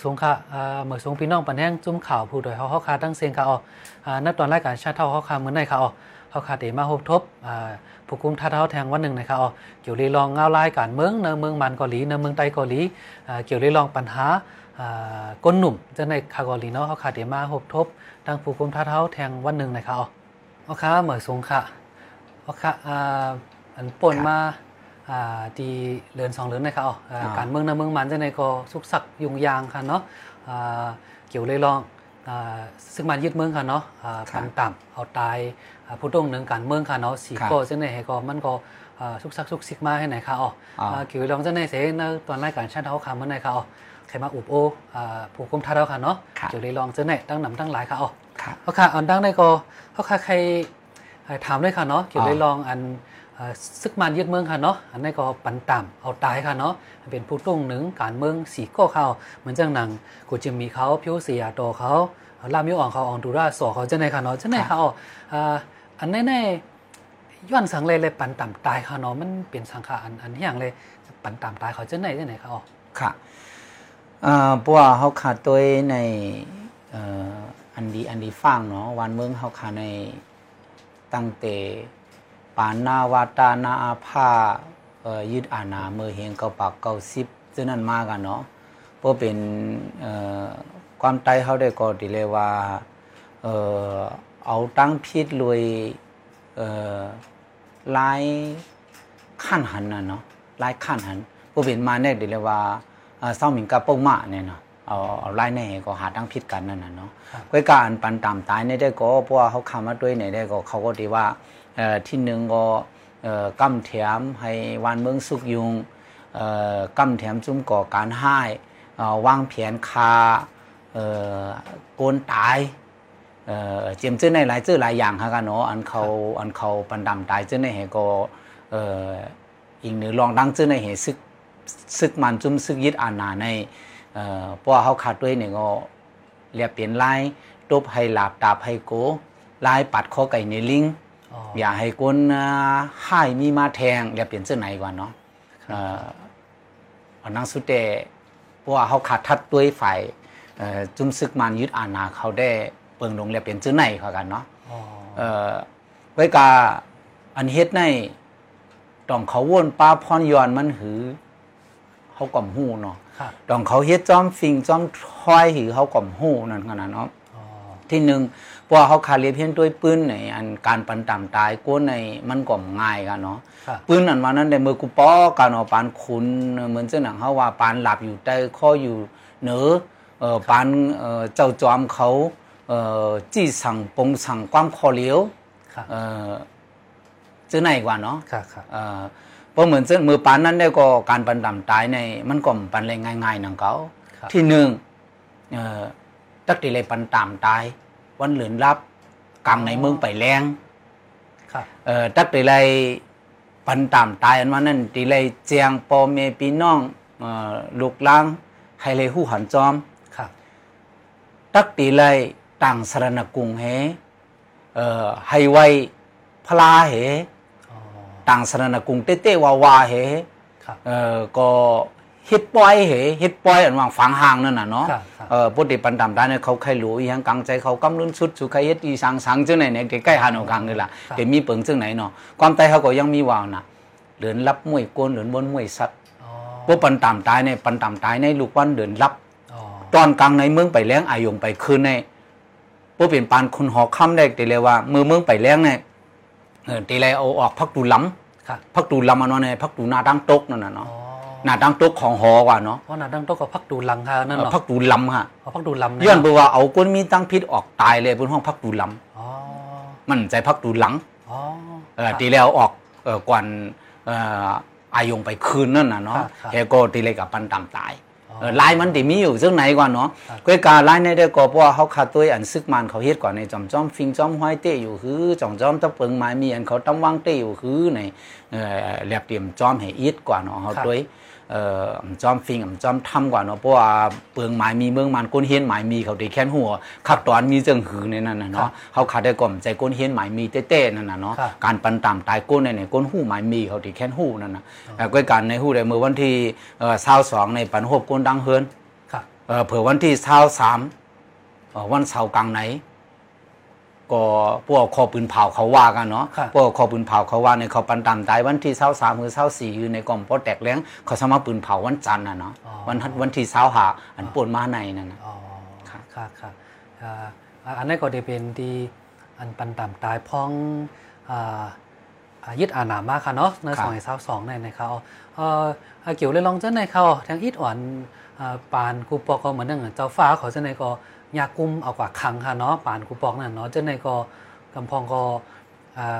เหมือสงค่ะเหมือสงพี่น้องปันแห้งจุ้มข่าวผู้โดยเขาเขาคาตั้งเสียงค่ะอ๋อนับตอนรายการชาติเท่าเขาคาเหมือนในค่ะอ๋อเขาคาเดมาพบทบผู้กุมท่าเท้าแทงวันหนึ่งนะครับอ๋อเกี่ยวรีลองเงาลายการเมืองในเมืองมันเกาหลีในเมืองไต้เกาหลีเกี่ยวรีลองปัญหาก้นหนุ่มจะในคาเกาหลีเนาะเขาคาเดมาพบทบดังผู้กุมท่าเท้าแทงวันหนึ่งนะครับอ๋อเขาคาเหมือสงค่ะเขาคาอันป่นมา ดีเลือนสองเลือนนะครับอ๋อการเมืองในเมืองมันจะในก็สุกสักยุงยางค่ะเนาะเกี่ยวเลยลองซึ่งมันยึดเมืองค่ะเนาะปันต่ำเอาตายผู้ตรงหนึ่งการเมืองค่ะเนาะสีก็จะในให้ก็มันก็สุกสักสุกสิกมาให้ไหนค่ะอ๋อเกี่ยวลองจะในเสในตอนรายการชาติเขาค่ะเมื่อไหร่ค่ะอ๋อใครมาอุบโอผู้คุมท่าเราค่ะเนาะเกี่ยวเลยลองจะไหนตั้งหนำตั้งหลายค่ะอ๋อเขาค่ะอันดังในก็เขาค่ะใครถามเลยค่ะเนาะเกี่ยวเลยลองอัน ซึกมันยึดเมืองค่ะเนาะอันนี้ก็ปันต่ำเอาตายค่ะเนาะเป็นผู้ต้งหนึ่งการเมืองสีก็เขาเหมือนจังหนังกูจะมีเขาพิวเสียโตเขาลามิวอ่องเขาอ่องดูราสอเขาจะในค่ะเนาะจะในเขาอันแน่ๆย้อนสังเลยเลยปันต่ำตายค่ะเนาะมันเป็นสังขาอันอันอย่างเลยปันต่ำตายเขาจะในจะไหนเขาค่ะปัวเขาขาดตัวในอันดีอันดีฟังเนาะวันเมืองเขาขาดในตั้งแต่านนาวาตานาอาภายึดอาณาเมื่อเห็นเกาปากเกาซิบซึ่งนั่นมากันเนาะเพราะเป็นความไตเขาได้ก็ดีเลยว่าเอาตั้งพิษลวยลายขั้นหันนะเนาะลายขั้นหันผู้เป็นมาเนี่ยดีเลยว่าเศร้าหมิงกับปงมาเนี่ยเนาะเอาเอาไล่ในก็หาตั้งพิษกันนั่นน่ะเนาะก้อยการปันตามตายในได้ก็เพราะว่าเขาคำมาด้วยในได้ก็เขาก็ดีว่า ที่หนึ่งก็กำแถมให้วันเมืองสุกยุงกำแถมจุ้มก่อการให้วางแผนคาโกนตายเจียมเจ้าในหลายเจ้าหลายอย่างฮะกันเนาะอันเขาอันเขาปันดำตายเจ้าในเหก็อีกหนึ่งลองดังเจ้าในเหซึกซึกมันจุ้มซึกยึดอาณาในเพราะเขาขาดด้วยเนี่ยก็เรียบเปลี่ยนลายตบให้หลาบตาให้โกลายปัดข้อไก่ในลิง อย่าให้คนให้มีมาแทงเรียบเปลี่ยนเสื้อไหนก่อนเนาะอันนั้นสุดแต่เพราะว่าเขาขาดทัดด้วยฝ่ายจุ่มซึกมันยึดอาณาเขาได้เปิงลงเรียบเปลี่ยนเสื้อไหนเขากันเนาะไว้กาอันเฮ็ดในต้องเขาวนป้าพรยอนมันหือเขาก่อมหูเนาะต้องเขาเฮ็ดจอมฟิงจอมทอยหือเขาก่อมหูนั่นขนาดเนาะที่หนึ่ง พราะเขาขาเรียเพียนด้วยปืนในอันการปันต่ำตายก้นในมันก็ง่ายกันเนาะปืนอันวันนั้นในมือกูป้อการเอาปานคุณเหมือนเจ้าหนังเขาว่าปานหลับอยู่ใต้ข้ออยู่เหนือเออปานเออเจ้าจอมเขาเออจี้สั่งปงสั่งความคอเลี้ยวเออเจ้าไหนกว่าเนาะเออเพราะเหมือนเจ้ามือปานนั้นได้ก็การปันต่ำตายในมันก็ปันเลยง่ายๆนังเขาที่หนึ่งเออตักตีเลยปันต่ำตาย วันเหลือนรับกังในเมืองไปแรงเอ่อตักตีไรปันตามตายอันว่านั่นตีไรเจียงปอเมปีน้องเอ่อลูกล้างให้เลยหู้หันจอมตักตีไรต่างสรณกุงเฮเอ่อให้ไวพลาเหต่างสรณกุงเต้เต้วาวาเหเอ่อก็ ฮิตปอยเหฮิตปอยอันวางฝังห่างนั่นน่ะเนาะเออปุติปันดำได้เนี่ยเขาใครรู้ยังกังใจเขากำลุ้นสุดสุใครเฮ็ดอีสังสังจังไหนเนี่ยใกล้ๆหาหนกังนี่ล่ะเดี๋ยวมีเปิงจังไหนเนาะความใจเขาก็ยังมีวาวน่ะเดินรับมวยโกนเดินบนมวยสัตว์พวกปันตามตายในปันตามตายในลูกวันเดินรับตอนกลางในเมืองไปแล้งอายงไปคืนในพวกเป็นปานคนหอค่ำได้แต่เลยว่ามือเมืองไปแล้งเนี่ยเออตีเลยเอาออกพักดูล้ำพักดูล้ำอันนั้นเนี่ยพักดูหน้าดังตกนั่นน่ะเนาะ หน้าดังตกของหอกว่าเนาะว่าหน้าดังตกกับพักดูลังค่ะนั่นเนาะพักดูลำค่ะพักดูลำย้อนไปว่าเอาก้นมีตั้งพิษออกตายเลยบนห้องพักดูลำอ๋อมันใจพักดูหลังอ๋อเออตีแล้วออกเออก่อนเอ่ออายงไปคืนนั่นน่ะเนาะแกก็ตีเลยกับปันตามตายลายมันติมีอยู่ซึ่งไหนก่อนเนาะก็การลายในได้ก็เพราะว่าเขาขาดตัวอันซึกมันเขาเฮ็ดก่อนในจอมจอมฟิงจอมห้อยเตะอยู่คือจอมจอมตะเปิงไม้มีอันเขาต้องวางเตะอยู่คือในเอ่อแลบเตรียมจอมให้อีดกว่าเนาะเขาด้วย เอ่อจอมฟิงจอมทำกว่าเนาะเพราะว่าเปิงหมายมีเมืองมันก้นเฮียนหมายมีเขาได้แค้นหัวขับตอนมีเจิงหือในนั้นน่ะเนาะเขาขาดได้ก่อมใจก้นเฮียนหมายมีเต้ๆนั่นน่ะเนาะการปันตามตายก้นในเนี่ยก้นหู้หมายมีเขาได้แค้นหู้นั่นน่ะแต่ก้อยการในหู้ได้เมื่อวันที่เอ่อ22ในปันหบก้นดังเฮือนเเออเผื่อวันที่เช้าสามเอ่อวันเสาร์กลางไหน ก็พวกคอปืนเผาเขาว่ากันเนาะครับพวกคอปืนเผาเขาว่าในเขาปันตามตายวันที่เช้าสามหรือเช้าสี่อยู่ในกล่อมพอแตกแรงเขาสามารถปืนเผาวันจันทร์นะเนาะอ๋อวันทัดวันที่เช้าหาอันปวนมาในนั่นนะอ๋อครับค่ะค่ะอ่าอ่าอันนั้นก็จะเป็นที่อันปันต่ำตายพ้องอ่าอ่ายึดอาหนามากค่ะเนาะในสองสาวสองในในเขาเอ่ออ่าเกี่ยวเลยลองเจ้าในเขาทางอิดอ่อนอ่าปานกูปอกก็เหมือนนั่งเจ้าฟ้าเขาเจ้าในก็ ยากุมเอากว่าคังค่ะเนาะป่านกูปอกนั่นเนาะเจ้าในก็กำพองก็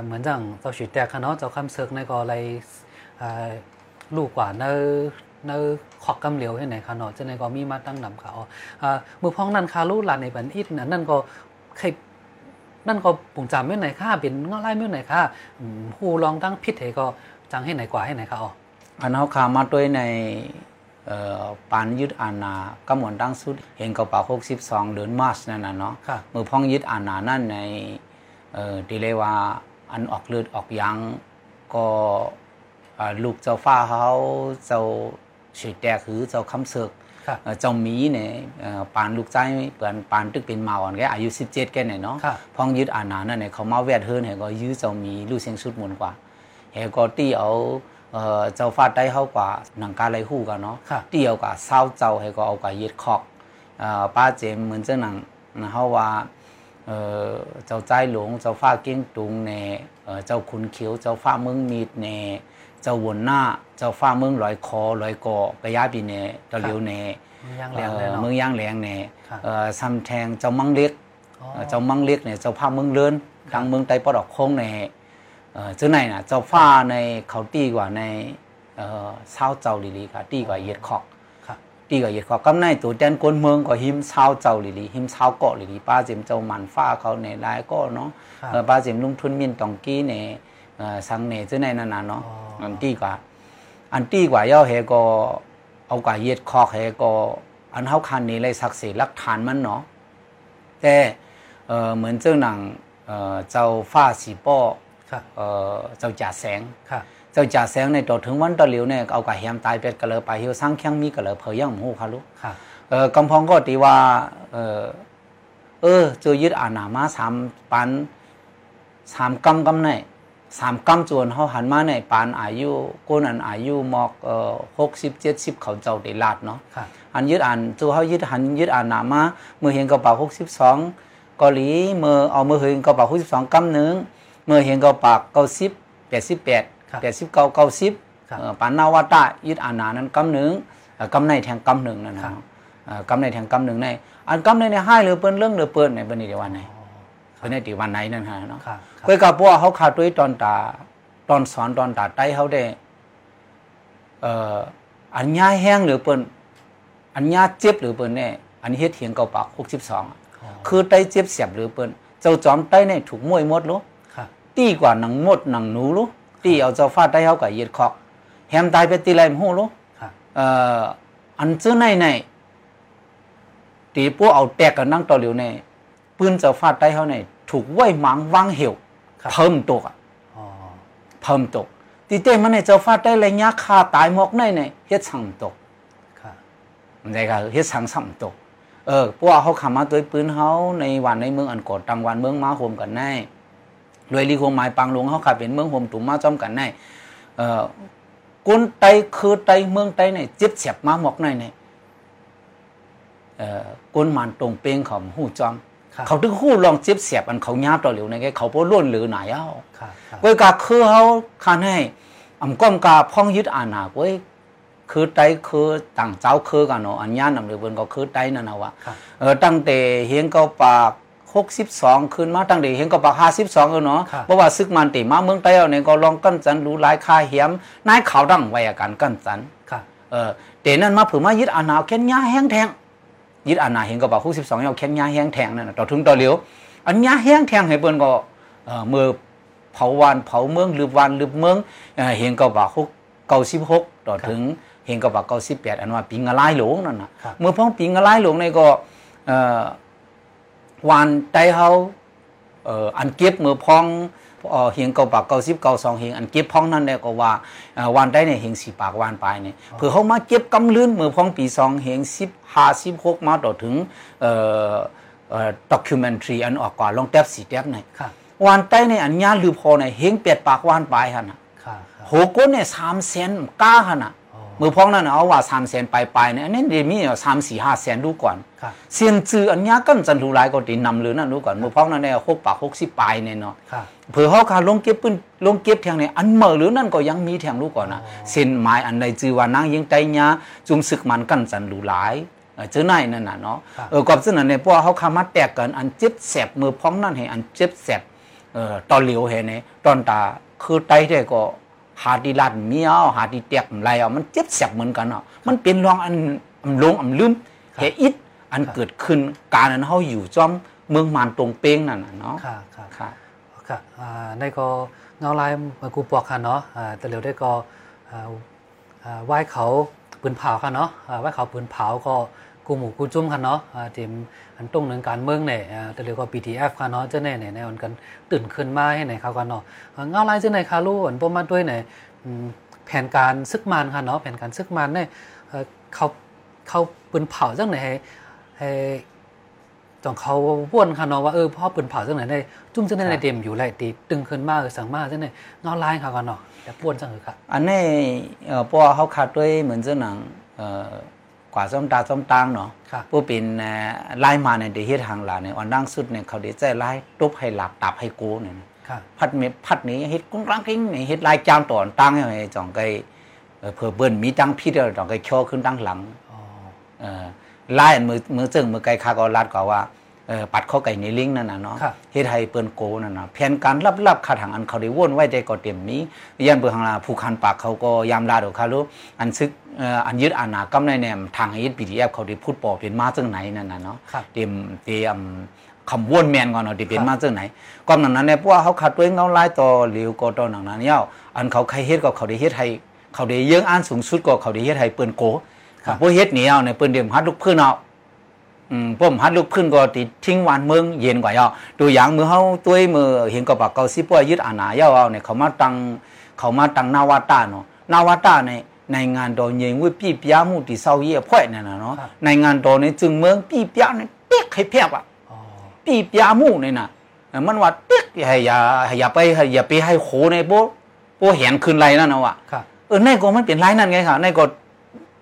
เหมือนจังเจ้าฉีดแตกค่ะเนาะเจ้าคำเซิกในก็อะไรลูกกว่าเนอเนอขอกกำเหลียวให้ไหนค่ะเนาะเจ้าในก็มีมาตั้งนำเขาอ่ามือพ้องนั่นคาลูหลานในบันอิดนั่นก็ใครนั่นก็ปุ่งจำไม่ไหนค่าเป็นเงาไล่ไม่ไหนค่าอืมหูลองตั้งพิษเหก็จังให้ไหนกว่าให้ไหนค่ะอ๋ออันเขาขามาด้วยใน ปานยึดอาณาก็เหมือนดังสุด เห็นกระเป๋าหกสิบสองเดือนมาร์ชนั่นน่ะเนาะค่ะมือพ้องยึดอาณานั่นในเอ่อดีเลยว่าอันออกเลือดออกยังก็อ่าลูกเจ้าฟ้าเขาเจ้าฉีดแตกคือเจ้าคำเสือกค่ะเอ่อเจ้าหมีเนี่ยเอ่อปานลูกใจเปือนปานตึกเป็นเมาอ่อนแกอายุ 17 แกเนี่ยเนาะค่ะพ้องยึดอาณานั่นเนี่ยเขามาแวดเฮิรนเหก็ยื้อเจ้าหมีลูกเสียงสุดมนกว่าเหก็ตีเอา เอ่อเจ้าฟาดได้เข้ากว่าหนังกาไรหู้กันเนาะค่ะตีเอากว่าเศร้าเจ้าเหก็เอากว่ายึดคอกเอ่อป้าเจมเหมือนเจ้าหนังนะเฮาว่าเอ่อเจ้าใจหลวงเจ้าฟ้าเก้งตุงแน่เอ่อเจ้าขุนเขียวเจ้าฟ้าเมืองมีดแน่เจ้าวนหน้าเจ้าฟ้าเมืองลอยคอลอยกอกระยาปีแน่เจ้าเหลียวแน่มันยังแรงเลยเอ่อเนาะเมืองย่างแหลงแน่ครับเอ่อซ้ำแทงเจ้ามังเล็กอ๋อเอ่อเจ้ามังเล็กเนี่ยเจ้าผ้าเมืองเลินทางเมืองไต้ปอดอกโค้งในเอ่อเจ้าไหนน่ะเจ้าฟ้าในเขาตีกว่าในเอ่อเศร้าเจ้าลิลีค่ะตีกว่าเหยี ยดขอกค่ะตีกว่าเหยียดขอกกำในตัวแดนกวนเมืองก็หิมเศร้าเจ้าลิลีหิมเศร้าเกาะลิลีป้าเจมเจ้ามันฟ้าเขาในหลายก็เนาะครับเอ่อป้าเจมลุงทุนมินตองกี้ในเอ่อสังเนเจ้าไหนนั่นน่ะเนาะอ๋ออัอันตีกว่าอันตีกว่าย่อเฮก็เอากว่าเหยียดขอกเฮก็อันเฮาคันนี้เลยศักดิ์ศรีหลักฐานมันเนาะแต่เอ่อเหมือนเจ้าหนังเอ่อเจ้าฟ้าสีป้อค่ะ เอ่อเจ้าจ่าแสงค่ะเจ้าจ่าแสงในตัวถึงวันตะเหลียวเนี่ยเอากะแฮมตายเป็ดกะเลยไปเฮียวสร้างแข้งมีกะเลยเผยย่างหมูค่ะลูกค่ะเอ่อกำพองก็ตีว่าเอ่อเออเจอยึดอาณามาสามปันสามกำกำในสามกำจวนเขาหันมาในปานอายุก้นอันอายุมอกเอ่อหกสิบเจ็ดสิบเขาเจ้าได้ลาดเนาะค่ะอันยึดอ่านตัวเขายึดหันยึดอ่านหนามาเมื่อเห็นกระเป๋าหกสิบสองเกาหลีเมื่อเอาเมื่อเห็นกระเป๋าหกสิบสองกำหนึ่งเมื่อเห็นกระเป๋าเก้าสิบแปดสิบแปดครับแปดสิบเก้าเก้าสิบครับเอ่อปานนาวาตายึดอ่านหนานั้นกำหนึ่งเอ่อกำในแทงกำหนึ่งนั่นนะครับเอ่อกำในแทงกำหนึ่งในอันกำในในให้หรือเปิ้นเรื่องหรือเปิ้นในเปิ้นในเดียววันไหนอ๋อเปิ้นในตีวันไหนนั่นฮะเนาะค่ะค่ะเพื่อกับพวกเขาขาดด้วยตอนตาตอนสอนตอนตาไต้เขาได้เอ่ออันย่าแห้งหรือเปิ้นอันย่าเจ็บหรือเปิ้นเนี่ยอันนี้เฮ็ดเถียงเก่าปากหกสิบสองอ๋อคือไต้เจ็บเสียบหรือเปิ้นเจ้าจอมไต้เนี่ยถูกมวยหมดรู้ค่ะ ตีกว่าหนังมดหนังหนูรู้ตีเอาเจ้าฟาดไต้เขากับเหยียดคอกแฮมตายไปตีไรมหูรู้ค่ะเอ่ออันซื้อในในตีพวกเอาแตกกันนั่งต่อเหลียวในปืนเจ้าฟาดไต้เขาในถูกไว้หมังวางเหี่ยวครับเพิ่มตกอะอ๋อเพิ่มตกตีเต้มันในเจ้าฟาดได้ระยะคาตายหมอกในในเฮ็ดสังตกค่ะมันได้ก็เฮ็ดสังสังตกเออพวกเขาขามาตัวปืนเขาในวันในเมืองอันกอดตังวันเมืองมาโฮมกันแน่ โดยลีโคหมายปังหลวงเขาขับเป็นเมืองโฮมตุ่มมาจอมกันแน่เออกุนไตคือไตเมืองไตในเจ็บเสียบมาหมอกในในเออกุนมันตรงเป้งของหูจอม เขาถึงหู้ลองเจ็บเสียบอันเขาญาต่อเหลวในแกเขาพวล้วนหรือไหนเอ้าค่ะค่ะกวยกาคือเขาคันให้อำก้อมกาพ้องยึดอาณากวยคือไตคือต่างเจ้าคือกันเนาะอันย่านนำเรือเบิ่นก็คือไตนั่นนะวะเออตั้งแต่เฮียงเกาปาก 62ขึ้นมาตั้งแต่เฮียงเกาปาก52เออเนาะครับเพราะว่าซึกมันติมาเมืองไต้เอาเนี่ยก็ลองกั้นจันรู้หลายค่าเหียมนายขาวดังไว้อาการกั้นจันค่ะเออแต่นั้นมาเผื่อมายึดอาณาแค่นยาแห้งแทงยึดอาณาเห็นก็บอก62เอาแค่นยาแห้งแทงนั่นน่ะต่อถึงต่อเหลียวอันยาแห้งแทงให้เปิ้นก็เอ่อเมื่อเผาวันเผาเมืองหรือวันหรือเมืองเอ่อเห็นก็บอก96ต่อถึงเห็นก็บอก98อันว่าปิงอะไรหลงนั่นน่ะครับเมื่อพ้องปิงอะไรหลงในก็เอ่อ วันไตเฮาเอ่ออันเก็บเมื่อพ้องเอ่อเฮียงเก่าปากเก่าสิบเก่าสองเฮียงอันเก็บพ้องนั่นแหละก็ว่าเอ่อวันได้เนี่ยเฮียงสี่ปากวันไปเนี่ยเพื่อเขามาเก็บกำลื่นมือพ้องปีสองเฮียงสิบห้าสิบหกมาต่อถึงเอ่อเอ่อด็อกิเมนทรีอันออกกว่าลองแทบสี่แทบเนี่ยค่ะวันใต้เนี่ยอันยาลือพอเนี่ยเฮียงเปียดปากวันไปฮะนะค่ะค่ะโหก้นเนี่ยสามแสนก้าฮะนะอ๋อ มือพ้องนั่นน่ะเอาว่าสามแสนไปไปเนี่ยอันนี้เดี๋ยวมีสามสี่ห้าแสนดูก่อนค่ะเสียนจืออันยากันจันทูหลายก็ตีนำเลยนั่นรู้ก่อนมือพ้องนั่นเนี่ยหกปากหกสิบปลายเนี่ยเนาะค่ะเผื่อเขาขาลงเก็บปืนลงเก็บแทงเนี่ยอันเหมื่อหรือนั่นก็ยังมีแทงรู้ก่อนนะอ๋อเส้นไม้อันใดจือว่านางยิงใจยาจุมศึกมันกันจันรูหลายเออเจอไหนนั่นน่ะเนาะครับเออกับซึ่งนั่นเนี่ยพวกเขาขามาแตกกันอันเจ็บแสบมือพ้องนั่นให้อันเจ็บแสบเออตอนเหลียวเห็นเนี่ยตอนตาคือไตได้ก็ หาดีลัดเมียวหาดีแตกไรอะมันเจ็บแสบเหมือนกันเนาะมันเป็นรองอันอำลงอำลืมเหอิดอันเกิดขึ้นการนั้นเขาอยู่จอมเมืองมานตรงเป้งนั่นน่ะเนาะค่ะค่ะค่ะค่ะอ่าในก็เงาลายมากูปอกค่ะเนาะอ่าแต่เร็วได้ก็อ่าอ่าไหว้เขาปืนเผาค่ะเนาะอ่าไหว้เขาปืนเผาก็ กูหมูกูจุ้มค่ะเนาะอ่าทีมอันตรงหนึ่งการเมืองเนี่ยอ่าแต่เร็วก็ BTF ค่ะเนาะเจ้าแน่เนี่ยในวันกันตื่นขึ้นมาให้ไหนเขากันเนาะอ่าเงาลายเจ้าไหนคะรู้อันประมาณด้วยเนี่ยอืมแผนการซึกมันค่ะเนาะแผนการซึกมันเนี่ยเอ่อเขาเขาปืนเผาจังไหนให้ให้จองเขาว่นค่ะเนาะว่าเออพ่อปืนเผาจังไหนได้จุ่มจังไหนในเดมอยู่ไรตีตึงขึ้นมาเออสั่งมาจังไหนเงาลายค่ะกันเนาะแต่ป่วนจังเลยค่ะอันนี้เอ่อพวกเขาขาดด้วยเหมือนเจ้าหนังเอ่อ กว่าส้มตาส้มตางเนาะค่ะพวกเป็นเอ่อไล่มาในเดเฮ็ดทางหลาเนี่ยอันดังสุดเนี่ยเขาเดี๋ยวใจไล่ตบให้หลับตับให้โกเนี่ยนะค่ะพัดเมพัดนี้เฮ็ดกุ้งรังกิ้งนี่เฮ็ดลายจามตอนตั้งให้จ่องไกเอ่อเผื่อเบิ้นมีตังพี่เดียวจ่องไกช่อขึ้นตั้งหลังอ๋อเอ่อไล่อันมือมือเจิงมือไกลคาก็ลัดก็ว่าเอ่อปัดเข้าไก่ในลิงก์นั่นน่ะเนาะครับเฮ็ดให้เปิ้นโกนั่นน่ะแผนการลับๆคาทางอันเขาได้วนไว้ได้ก็เต็มมียันเบิ่งหางลาผู้คันปากเขาก็ยามลาดอกคารุอันซึกเอ่ออันยึดอาณากำในแนมทางให้ยึด PDF เขาได้พูดปอเป็นมาจังไหนนั่นน่ะเนาะครับเต็มเตรียมคำวนแมนก่อนเนาะที่เป็คนรับมาจังไหนก่อนนั้นนั้นเนี่ยพวกเขาขัดด้วยเงาลายต่อหลิวก็ต่อหนังนั้นเย้าอันเขาใครเฮ็ดก็เขาได้เฮ็ดให้เขาได้เยื่องอ่านสูงสุดก็เขาได้เฮ็ดให้เปิ้นโกครับพวกเฮ็ดเหนียวเนี่ยเปิ้นเดียมฮัดลูกพื้นเอาอืมพวกฮัดลูกพื้นก็ติทิ้งวันเมืองเย็นกว่าเย้าตัวอย่างมือเฮาตัวมือเห็นก็ปากเกาสิพวกยึดอาณาเย้าเอาเนี่ยเขามาตั้งเขามาตั้งนาวาตาเนาะนาวาตาเนี่ย ในงานดอนเยิงวิปีปยาမှုติเศร้าเยี่ยพ่อยนั่นน่ะเนาะครับในงานดอนในจึงเมืองปีปยาเนี่ยเป๊กให้เพียบอะอ๋อปีปยาหมู่นี่นะเออมันว่าเป๊กให้อย่าให้อย่าไปให้อย่าไปให้โขในโบโบเห็นคืนไรนั่นนะว่ะค่ะเออในก็มันเป็นไรนั่นไงค่ะในก็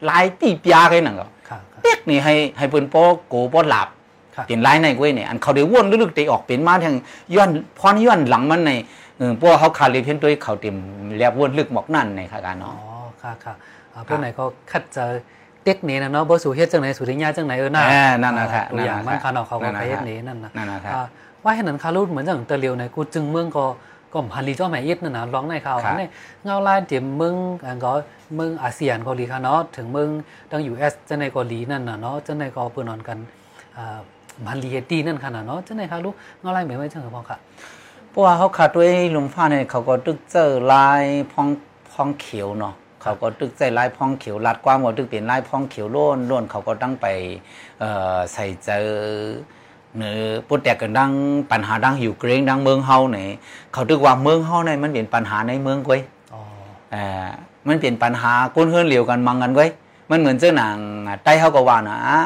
ลายปีปยาไงนั่นก็ค่ะค่ะเป๊กนี่ให้ให้เปิ้นโปโกโปหลับค่ะเป็นไรในก้วยเนี่ยอันเขาได้วนลึกๆเตะออกเป็นมาทางย้อนพรย้อนหลังมันในเออพวกเขาคาเลยเพียนตัวเขาเต็มแลบวนลึกหมอกนั่นในค่ะการอ๋อเนาะ ค่ะค่ะอ่าพวกไหนก็คัดเจอเต็กนี้นะเนาะบ่สู่เฮ็ดจังไหนสู่ได้ยากจังไหนเออน่าเออนั่นน่ะค่ะตัวอย่างนั่มันนน่ะค่ะเนาะเขาก็นั่นน่ะไปเฮ็ดค่ะนี้นั่นนะนั่นน่ะค่ะอ่าว่าให้นั้นคารุเหมือนจังเตอเลียวในกูจึงเมืองก็ก็พันลีเจ้าแม่ยิดนั่นน่ะร้องในเขาครับในเงาลายเต็มเมืองอันก็เมืองอาเซียนเกาหลีค่ะเนาะถึงเมืองดัง US จังในเกาหลีนั่นน่ะเนาะจังในก็เปิ้นนอนกันอ่าพันลีเฮดตี้นั่นค่ะน่ะเนาะจังในคารุเงาลายเหมือนไว้จังคือพ่อค่ะเพราะว่าเขาขาดด้วยลุงฟ้าเนี่ยเขาก็ตึกเจอลายพองพองเขียวเนาะ เขาก็ตึกใจลายพองเขียวลัดกว้างกว่าตึกเป็นลายพองเขียวโล้นโล้นเขาก็ตั้งไปเอ่อใส่เจอเนื้อปุตแตกกันดังปัญหาดังอยู่เกรงดังเมืองเฮาเนี่ยเขาตึกว่าเมืองเฮาเนี่ยมันเป็นปัญหาในเมืองก้อยอ๋อเอ่อมันเป็นปัญหาก้นเฮือนเหลียวกันมังกันก้อยมันเหมือนเจ้าหนังใต้เฮาก็ว่านะอ้า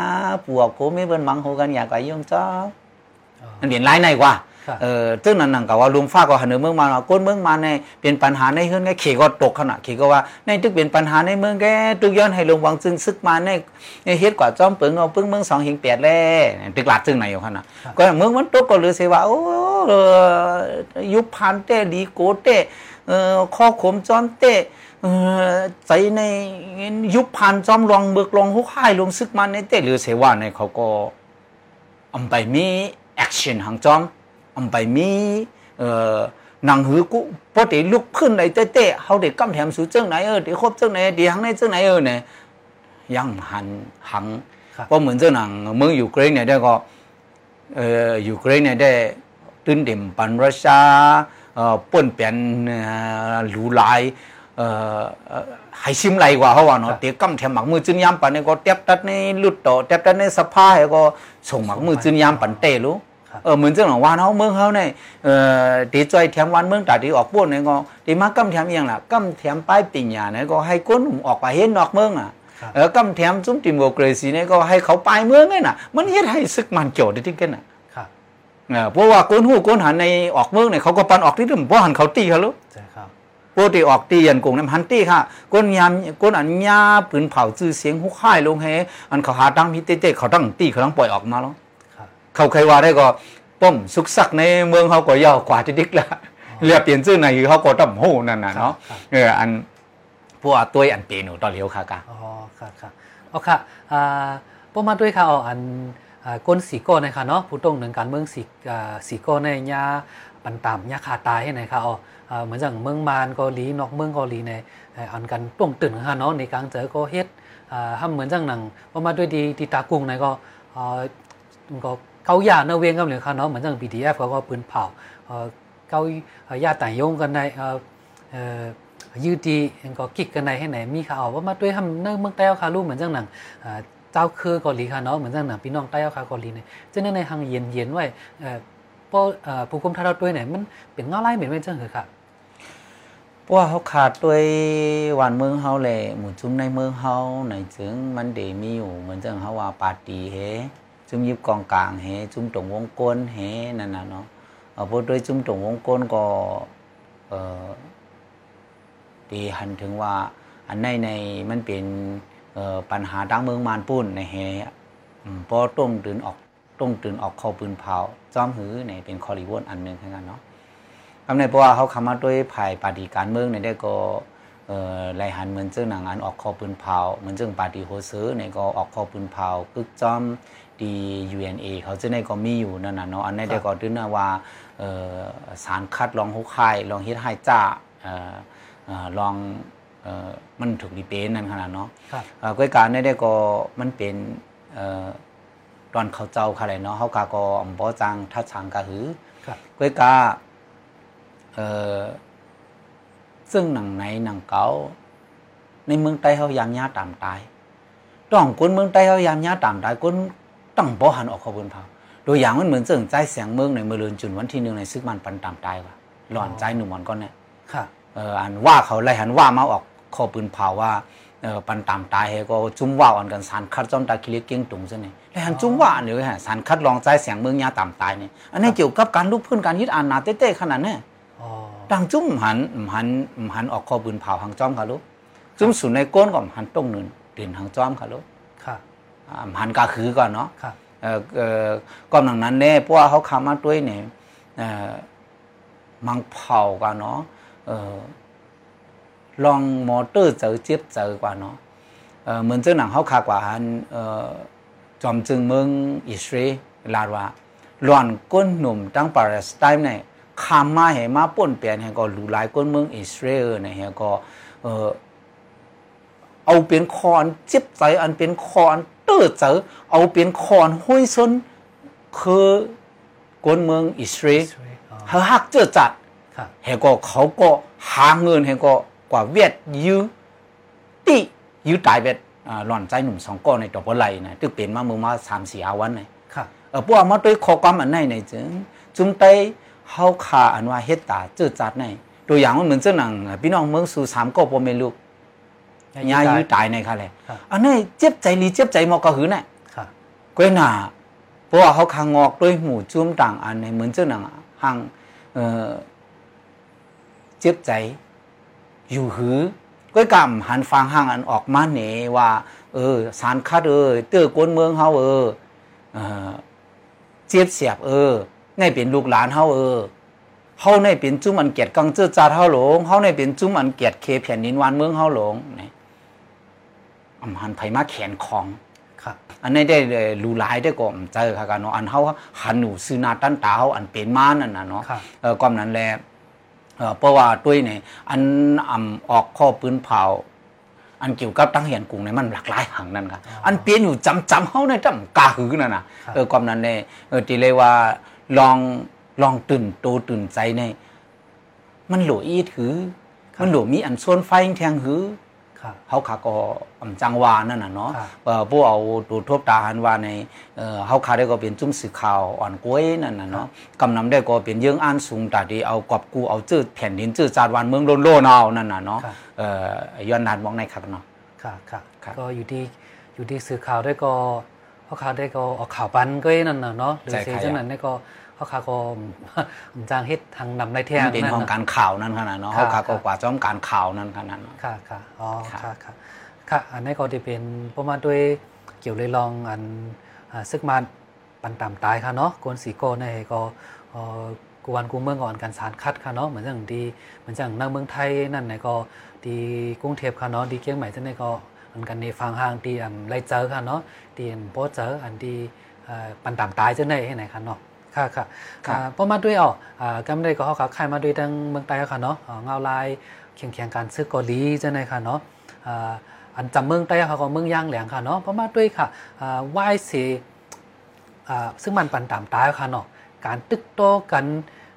ปวกโคไม่เบิ่นมังโหกันอยากไปยุ่งจ้าอ๋อมันเปลี่ยนร้ายในกว่าครับ เออซึ่งนั่นนั่นก็ว่าลุงฟ้าก็หันเมืองมาว่าก้นเมืองมาในเป็นปัญหาในเฮือนแกเขก็ตกขนาดเขก็ว่าในตึกเป็นปัญหาในเมืองแกตึกย้อนให้ลงวังซึ่งซึกมาในในเฮ็ดกว่าจอมเปิงเอาปึ้งเมืองสองหิงแปดแล่ตึกหลาดซึ่งไหนอยู่ขนาดก็เมืองมันตกก็เลยเสว่าโอ้ยุบพันเต้ดีโกเต้เออข้อขมจอมเต้เออใจในยุบพันจอมรองเบิกรองหุกห้ายลงซึกมาในเต้หรือเสว่าในเขาก็อำไปมีแอคชั่นหางจอม อำไปมีเอ่อหนังหือกุพอได้ลุกขึ้นได้เต้ๆเฮาได้กำแถมสู่เจ้งไหนเออได้ครบเจ้งไหนได้หังไหนเจ้งไหนเออเนี่ยยังหันหังครับเพราะเหมือนเจ้าหนังเมืองยูเครนเนี่ยได้ก็เอ่อยูเครนเนี่ยได้ตื่นเต็มปันรัสเซียเอ่อป่นเปลี่ยนเอ่อหรูหลายเอ่อเอ่อให้ซิมไหลกว่าเขาว่าเนาะเตียกำแถมหมักมือจึนยามปันเนี่ยก็เตียบตัดในลุดต่อเตียบตัดในสภาให้ก็ส่งหมักมือจึนยามปันเตรู้ คครับเออเหมือนจังหลังวานเฮาเมืองเฮาเนี่ยเอ่อตีจอยแถมวันเมืองตาดีออกป่นเนี่ยก็ตีมากำแถมอหยังล่ะกำแถมป้ายปิญญาเนี่ยก็ให้คนหนุ่มออกไปเห็นนอกเมืองอะครับเออกำแถมจุ้มติมโมเกรซีเนี่ยก็ให้เขาไปเมืองเนี่ยน่ะ มันเฮ็ดให้ศึกมันโจดได้ที่กันน่ะครับเออเพราะว่าคนหู้คนหันในออกเมืองเนี่ยเขาก็ปันออกที่เดิมเพราะหันเขาตีเขาลูกใช่ครับปกติออกตียันกงน้ำหันตีค่ะก้นยามก้นอันยาปืนเผาจื้อเสียงหุกค่ายลงเฮอันเขาหาตั้งพิเตเตเขาตั้งตีเขาตั้งปล่อยออกมาแล้วครับ เขาเคยว่าได้ก็ป้อมสุกสักในเมืองเขาก็ยาวกว่าที่ดิกละเรียกเปลี่ยนชื่อในเขาก็ต้องโหนั่นน่ะเนาะครับเอออันพวกตัวอันเปลี่ยนหนูตอนเลี้ยวค่ะกะอ๋อครับครับเอาค่ะอ่าป้อมาด้วยค่ะอ๋ออันอ่าก้นสีโก้นะคะเนาะผู้ตรงหนึ่งการเมืองสีอ่าสีโก้ในยาปันตามยาขาตายให้ไหนค่ะอ๋ออ่าเหมือนอย่างเมืองมานเกาหลีนอกเมืองเกาหลีในเอ่ออันกันต้วงตื่นค่ะเนาะในกลางเจอก็เฮ็ดอ่าทำเหมือนจังหนังป้อมาด้วยดีดีตากุ้งในก็อ่าก็ เกาหยาเนเวียงกันเลยค่ะเนาะเหมือนอย่าง BDF เขาก็ปืนเผาเอ่อเกาหยาต่งยงกันในยืดดีเองก็กิกกันในให้ไหนมีข่าวว่ามาด้วยทำเนื่องเมืองใต้เอาคาลูกเหมือนจังหนังเจ้าคือเกาหลีค่ะเนาะเหมือนจังหนังพี่น้องใต้เอาคาเกาหลีเนี่ยจะในในทางเย็นเย็นๆไว้พอผู้คุมท่าเราด้วยเนี่ยมันเป็นเงาไล่เหม็นไว้จังเหรอครับเพราะว่าเขาขาดด้วยวันเมืองเฮาแหละหมู่จุ้มในเมืองเฮาในจึงมันเดมีอยู่เหมือนจังเฮาว่าปาร์ตี้เฮ จุ้มยิบกองกลางเฮจุ้มตรงวงกลมเฮนั่นน่ะเนาะเอาพวกด้วยจุ้มตรงวงกลมก็เอ่อตีหันถึงว่า อันในในมันเป็นเอ่อปัญหาดังเมืองมานปุ้นในแฮพอต้งตื่นออกต้งตื่นออกเข้าปืนเผาจอมหือในเป็นคอริวอนอันหนึ่งทั้งนั้นเนาะคำในเพราะว่าเขาคำมาด้วยภายปฏิการเมืองในได้ก็ เอ่อไล่หันเหมือนเจ้าหนังอันออกเข้าปืนเผาเหมือนเจ้าปาฏิโฮซื้อในก็ออกเข้าปืนเผากึกจอมดี UNA เขาจะในก็มีอยู่นั่นน่ะเนาะอันในได้ก็ดื้อนะว่าเอ่อสารคัดลองหุกคายลองเฮ็ดให้จ้าเอ่ออ่าลองเอ่อมันถูกดีเป็นนั่นขนาดเนาะครับอ่าก้อยการได้ได้ก็มันเป็นเอ่อตอนเขาเจ้าค่ะเลยเนาะเขากาก็อำบ่จังทัดชังกะหือครับก้อยกาเอ่อ ซึ่งหนังไหนหนังเก่าในเมืองใต้เขายามยาตามตายต้องคนเมืองใต้เขายามยาตามตายคนต้องบ่หันออกขบวนเผาตัวอย่างมันเหมือนเสิ่งใจเสียงเมืองในเมืองเรือนจุนวันที่หนึ่งในซึกมันปันตามตายว่ะหลอนใจหนุ่มหมอนก้อนเนี่ยครับเอ่ออันว่าเขาไล่หันว่ามาออกข้อปืนเผาว่าเออปันตามตายเฮก็จุ้มว่าอ่อนกันสารคัดจอมตาคิเล็กเก่งตุงซะนี่ไล่หันจุ้มว่าอันเดียวฮะสารคัดลองใจเสียงเมืองยาตามตายนี่อันนี้เกี่ยวกับการลุกพื้นการยึดอานนาเต้ๆขนาดนี้อ๋อ ดังจุ้มหันหันหันออกข้อปืนเผาหางจอมค่ะลูกจุ้มสุนในก้นก่อนหันต้งหนึ่งดินหางจอมค่ะลูกครับอ่าหันกาคือก่อนเนาะครับเอ่อเอ่อก้อนหนังนั้นเน่เพราะว่าเขาคำมาด้วยเนี่ยเอ่อมังเผากันเนาะเอ่อลองมอเตอร์เจอเจ็บเจอกว่าเนาะเอ่อเหมือนเจ้าหนังเขาขากว่าหันเอ่อจอมจึงเมืองอิสราเอลลาดว่าหลอนก้นหนุ่มตั้งปาเลสไตน์เนี่ย คำมาเห็นมาป่นเปลี่ยนเห็นก็หลูหลายก้นเมืองอิสราเอลเนี่ยเห็นก็เอ่อเอาเป็นคอนเจ็บใจอันเป็นคอนเตื้อเจอเอาเป็นคอนห้วยซนคือกนเมืองอิสราเอลอ๋อเขาฮักเจอจัดครับเฮก็เขาก็หาเงินเฮก็กว่าเวียดยื้อติยื้อตายเวียดอ่าหล่อนใจหนุ่มสองก้อนในตัวบ่ไหลนะตึกเป็นมาเมืองมาสามสี่อาวันเลยครับเออพวกมาด้วยข้อความอันไหนในจึงจุมไต เฮาขาอันว่าเฮ็ดตาเจอจัดในตัวอย่างมันเหมือนเจ้าหนังพี่น้องเมืองสู่สามก็บ่แม่นลูกยายื้อตายในค่ะเลยครับอันนี้เจ็บใจลีเจ็บใจมอกกะหือน่ะครับก้อยหนาเพราะว่าเขาคางงอกด้วยหมู่จุ้มต่างอันในเหมือนเจ้าหนังห่างเอ่อเจ็บใจ อยู่หือก้อยกำหันฟังห่างอันออกมาเหนว่า เออ สารคัดเออเตื้อกวนเมืองเฮาเออเออเจ็บเสียบเออ ในเป็นลูกหลานเฮาเออเฮาในเป็นจุ้มอันเกียรติกังเจ้าจาดเฮาหลงเฮาในเป็นจุ้มอันเกียรติเคแผ่นดินวานเมืองเฮาหลงนี่อำหันไผมาแขนของครับ อันนี้ได้เลยรู้หลายได้ก็เจอค่ะกันเนาะอันเฮาหันหนูซื้อหนาตั้นตาเฮาอันเป็นมานั่นน่ะเนาะครับเออความนั้นแหละเออเพราะว่าด้วยเนี่ยอันอ่ำออกข้อปืนเผาอันเกี่ยวกับตั้งเหียนกรุงเนี่ยมันหลากหลายหังนั่นค่ะอันเปลี่ยนอยู่จำจำเฮาในจำกาหือนั่นน่ะเออความนั้นเนี่ยเออที่เลยว่า ลองลองตื่นโตตื่นใจเนี่ยมันโหลอีถือ มันโหลมีอันส่วนไฟแทงหือครับเฮาขาก็อำจังวานั่นน่ะเนาะครับเอ่อผู้เอาดูทบตาหันว่าในเอ่อเฮาขาได้ก็เป็นจุ้มสื่อข่าวอ่อนกล้วยนั่นน่ะเนาะกำนำได้ก็เป็นเยื่องอ่านสูงตาดีเอากอบกูเอาจื้อแผ่นดินจื้อจาดวานเมืองโลนโลนเอานั่นน่ะเนาะครับเอ่อย้อนนานมองในคักเนาะค่ะค่ะครับก็อยู่ที่อยู่ที่สื่อข่าวได้ก็ เขาข่าวได้ก็ออกข่าวปันก็นั่นน่ะเนาะหรือเสียจังนั้นได้ก็เขาข่าวก็จางเฮ็ดทางนำในแท้งมันเป็นนั่นห้องน่ะการข่าวนั่นขนาดเนาะครัเฮาบขาครัก็บกว่าจ้อมการข่าวนั่นขนาดเนาะค่ะค่ะอ๋อครับค่ะค่ะค่ะอันนี้ก็จะเป็นประมาณด้วยเกี่ยวเลยลองอันอ่าซึกมาปันตามตายค่ะเนาะกวนสีโกในก็เอ่อกวนกูเมืองก่อนการสารคัดค่ะเนาะเหมือนอย่างดีเหมือนอย่างในเมืองไทยนั่นไหนก็ดีกรุงเทพค่ะเนาะดีเกียงใหม่จังไดก็ อันกันในฟังห่างดีอันไรเจอค่ะเนาะดีอันโปเจออันดีเอ่อปันตามตายจังไดให้ไหนค่ะเนาะค่ะค่ะครับอ่าประมาณด้วยอ๋ออ่ากำได้ก็เขาขายมาด้วยทางเมืองไทยค่ะเนาะอ่าเงาลายเคียงเคียงการซื้อเกาหลีจังไดค่ะเนาะอ่าอันจำเมืองใต้เขาก็เมืองย่างแหลงค่ะเนาะเพราะมาด้วยค่ะอ่าไหว้เสียอ่าซึ่งมันปันตามตายค่ะเนาะการตึกโตกัน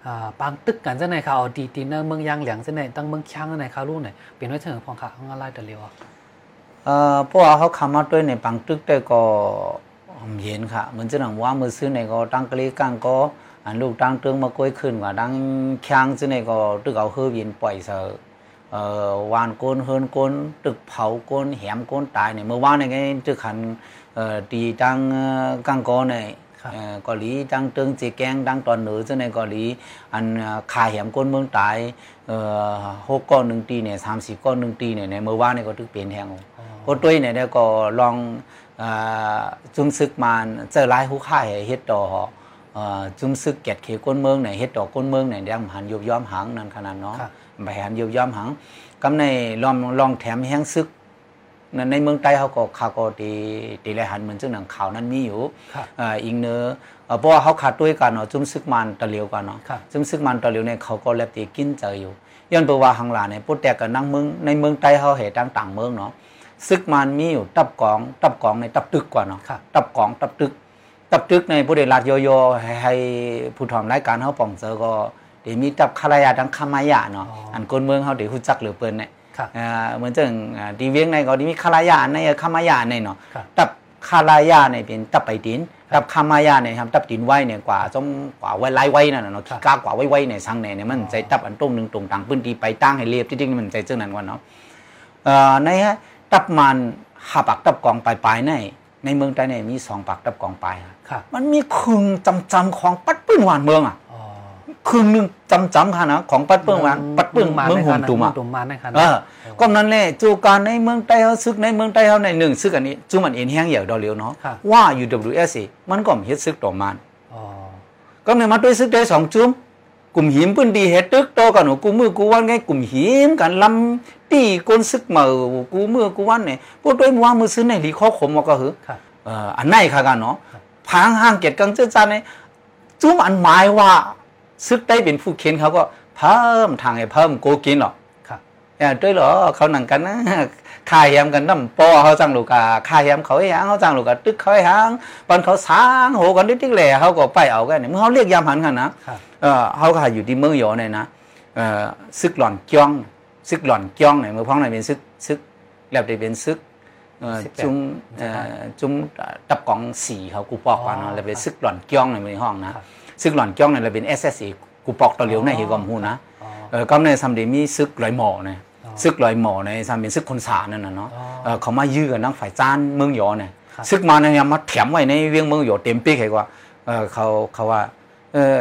อ่าปางตึกกันจะไหนค่ะเอาดีดีเนอร์เมืองย่างแหลงจะไหนตั้งเมืองช่างจะไหนค่ะลูกไหนเป็นไว้เถิงพองค่ะเอาอะไรแต่เร็วอะ เอ่อพวกเขาคำมาด้วยในปังตึกได้ก็เย็นค่ะเหมือนจะหนังว่ามือซื้อในก็ตั้งกะลีกังก็อันลูกตั้งเตืองมาก้อยขึ้นกว่าดังค้งซื้อในก็ตึกเอาเฮือยินปล่อยเสอเอ่อวานก้นเฮินก้นตึกเผาก้นแหมก้นตายเนี่ยเมื่อวานในไงตึกขันเอ่อตีตั้งกังก็ใน เอ่อเกาหลีตั้งตึงจีแกงตั้งตอนเหนือซื้อในเกาหลีอันเอ่อขาแหมก้นเมืองตายเอ่อหกก้อนหนึ่งตีเนี่ยสามสี่ก้อนหนึ่งตีเนี่ยในเมื่อวานเนี่ยก็ตึกเปลี่ยนแทงก็ตัวเนี่ยเนี่ยก็ลองเอ่อจุมซึกมานเจอหลายหูค่ายเฮ็ดต่อเอ่อจุมซึกเกียรติเขก้นเมืองเนี่ยเฮ็ดต่อก้นเมืองเนี่ยยังหันยุบย้อมหังนั่นขนาดเนาะครับไปหันยุบย้อมหังกำในลองลองแถมแห้งซึก ในในเมืองใต้เขาก็เขาก็ตีตีแลหันเหมือนซึ่งหนังข่าวนั้นมีอยู่ครับเอ่ออิงเนอเอ่อเพราะว่าเขาขาดด้วยกันเนาะจุมซึกมันตะเหลียวกันเนาะครับจุมซึกมันตะเหลียวเนี่ยเขาก็แลบตีกินเจออยู่ย้อนไปว่าหังหลาเนี่ยปุ๊แต่กับนั่งเมืองในเมืองใต้เขาเหตุต่างต่างเมืองเนาะซึกมันมีอยู่ตับกองตับกองในตับตึกกว่าเนาะครับตับกองตับตึก ตับตึกในผู้ใดรัดโยโย่ให้ให้ผู้ทำรายการเฮาป่องเจอก็เดี๋ยวมีตับคารายาดังคามายะเนาะอ๋ออัอันคนเมืองเฮาเดี๋ยวฮู้จักเหลือเปิ้นเนี่ยครับอ่า เหมือนจังอ่าดีเวียงในก็ดีมีคารายาในคามายะในเนาะครับตับคารายาในเป็นตับไปดินตับคามายะในครับตับดินไว้เนี่ยกว่าจงกว่าไว้ไล่ไว้นั่นน่ะเนาะครับขี้กากว่าไว้ไว้ในสังในเนี่ยมันใจตับอันตรงหนึงตรงต่างพื้นที่ไปตั้งให้เรียบจริงๆมันใจจังนั้นกว่าเนาะเอ่อในตับมันห้าปักตับกองปลายปลายๆในในเมืองไทยเนี่ยมีสองปักตับกองปลายอะครับมันมีครึ่งจำจำๆของปัดปื้นหวานเมืองอะอ๋อ ครึ่งหนึ่งจำจำๆค่ะนะของปัดปื้นหวานปัดปื้นเมืองหุ่มตุ่มอะตุ่มมาในค่ะเออก็นั้นแหละจูการในเมืองไทยเขาซึกในเมืองไทยเขาในหนึ่งซึกอันนี้จูมันเอ็นแห้งเหยียวดอเลียวเนาะครับว่า UWS มันก็มีเฮ็ดซึกต่อมันอ๋อก็เนี่ยมาด้วยซึกได้สองจุ้มกลุ่มหิมพื้นดีเฮ็ดตึกโตกันหนูกูมือกูวันไงกลุ่มหิมกันลำตีกนซึกเหมากูมือกูวันเนี่ยพวกด้วยว่ามือซื้อในลีข้อขมก็คือครับเอ่ออันไหนค่ะกันเนาะพางห้างเกียรติกังเจ้าจานเนี่ยจุ้มอันหมายว่า ซึกได้เป็นผู้เขียนเขาก็เพิ่มทางให้เพิ่มโกกินหรอกครับเออด้วยเหรอเขาหนังกันนะค่าแฮมกันน้ำปอเขาจังลูกกาค่าแฮมเขาให้หางเขาจังลูกกาตึกเขาให้หางตอนเขาสร้างโหกันติ๊กๆแหล่เขาก็ไปเอากันเนี่ยเมื่อเขาเรียกยามหันกันนะครับเออเขาก็อยู่ที่เมืองหยอเนี่ยนะเออซึกหล่อนเกี้ยงซึกหล่อนเกี้ยงเนี่ยเมื่อพ้องไหนเป็นซึกซึกแล้วได้เป็นซึกเอ่อซึกแบบจุ้มเอ่อจุ้มตับกองสีเขากูปอกว่าอ๋เนาะอแล้วเป็นซึกหล่อนเกี้ยงในในห้องนะครับ ซึกหล่อนเกี้ยงเนี่ยเราเป็น SSC กูปอกตะเหลียวในเฮกอมฮูนะอ๋อเออก็ในซัมเดมีซึกลอยหมอเนี่ยอ๋อซึกลอยหมอในซัมเป็นซึกคนสานั่นน่ะเนาะอ๋อเออเขามายื้อกันนังฝ่ายจ้านเมืองหยอเนี่ยครับซึกมาเนี่ยมาแถมไว้ในเวียงเมืองหยอเต็มปีกให้กว่าเออเขาเขาว่าเออ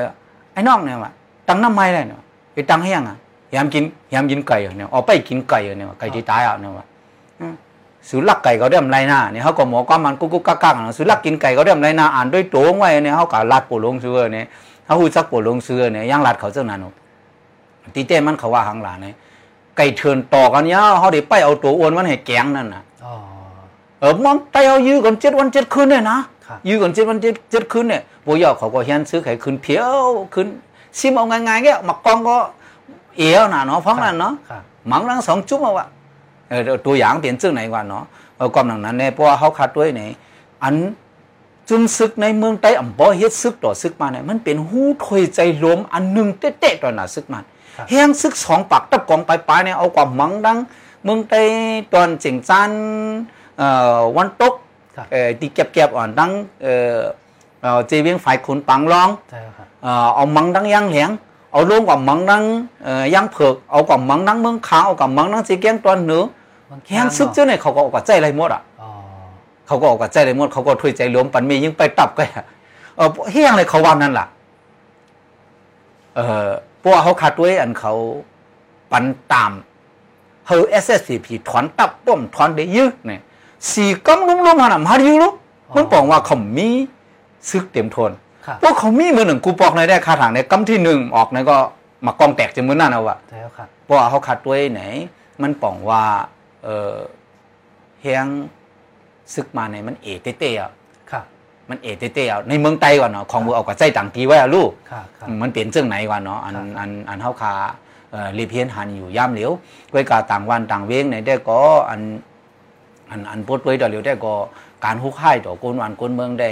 ไอ้น้องเนี่ยว่าตังน้ำไม่เลยเนี่ยไปตังให้ยังอะยามกินยามกินไก่เหรอเนี่ยออกไปกินไก่เหรอเนี่ยว่าไก่ที่ตายอะเนี่ยว่าอืม สุลักไก่เขาเรียมไรหน้าเนี่ยเขาก็หมอก็มันกุ๊กกุ๊กกักกักเนาะสุลักกินไก่เขาเรียมไรหน้าอ่านด้วยตัวไว้เนี่ยเขาก็ลัดปูลงเสือเนี่ยเขาหูจักปูลงเสือเนี่ยยังลัดเขาเจ้านั้นเนาะตีเต้มันเขาว่าหางหลานเนี่ยไก่เทินต่อกันยาวเขาได้ไปเอาตัวอ้วนมันให้แกงนั่นน่ะอ๋อเออมันไปเอายื้อกันเจ็ดวันเจ็ดคืนเนี่ยนะครับยื้อกันเจ็ดวันเจ็ดเจ็ดคืนเนี่ยพวกยอเขาก็เฮียนซื้อไข่คืนเพียวคืนซิมเอาง่ายๆแกหมักกองก็เอวน่ะเนาะเพราะนั้นเนาะครับหมังลังสองจุ๊บเอาวะเออ ตัวอย่างเปลี่ยนชื่อไหนกว่าเนาะเออความหนังนั้นเนี่ยเพราะว่าเขาขาดด้วยเนี่ยอันจุนซึกในเมืองใต้อ่ำบ่เฮ็ดซึกต่อซึกมาเนี่ยมันเป็นหู้ถอยใจลมอันหนึ่งเตะๆต่อหน้าซึกมันครับแห้งซึกสองปักตับกองปลายๆเนี่ยเอาความหมังดังเมืองใต้ตอนเจียงจันเอ่อวันตกครับเอ่อที่เก็บๆอ่อนดังเอ่อเอ่อเจเวียงฝ่ายขุนปังรองใช่ครับเอ่อเอามังดังย่างเหลียงเอาลงกับมังดังเอ่อย่างเผือกเอากับมังดังเมืองขาวเอากับมังดังจีเกียงตอนเหนือมัน แห้งซึกเจ้าเนี่ยเขาก็ออกกับใจอะไรหมดอะเขาก็ออกกับใจอะไรหมดเขาก็ถ้วยใจรวมปันมียิ่งไปตับก็เออเฮี้ยงเลยเขาว่านั่นล่ะ เออพวกเขาขาดด้วยอันเขาปันตามเฮอ SSCP ถอนตับป้อมถอนได้ยืดเนี่ยสี่กำลุ่มๆมาหนำฮาริยุลุมันบอกว่าเขามีซึกเต็มทนพวกเขามีมือหนึ่งกูปอกในได้คาถางในกำที่หนึ่งออกในก็มากองแตกจนมือนั่นเอาวะใช่ครับเพราะว่าเขาขัดด้วยไหน มันป่องว่า เออเฮียงซึกมาในมันเอเตเตอะครับมันเอเตเตอะในเมืองไต้ก่อนเนาะของมือเอากับใจต่างทีไว้อะลูกครับครับมันเปลี่ยนเจ้งไหนก่อนเนาะอันครับอันอันเฮาคาเอ่อรีเพียนหันอยู่ย่ามเหลียวก้วยกาต่างวันต่างเวงในได้ก็อันอันอันปดไว้ต่อเหลียวได้ก็การฮุกให้ต่อคนวันคนเมืองได้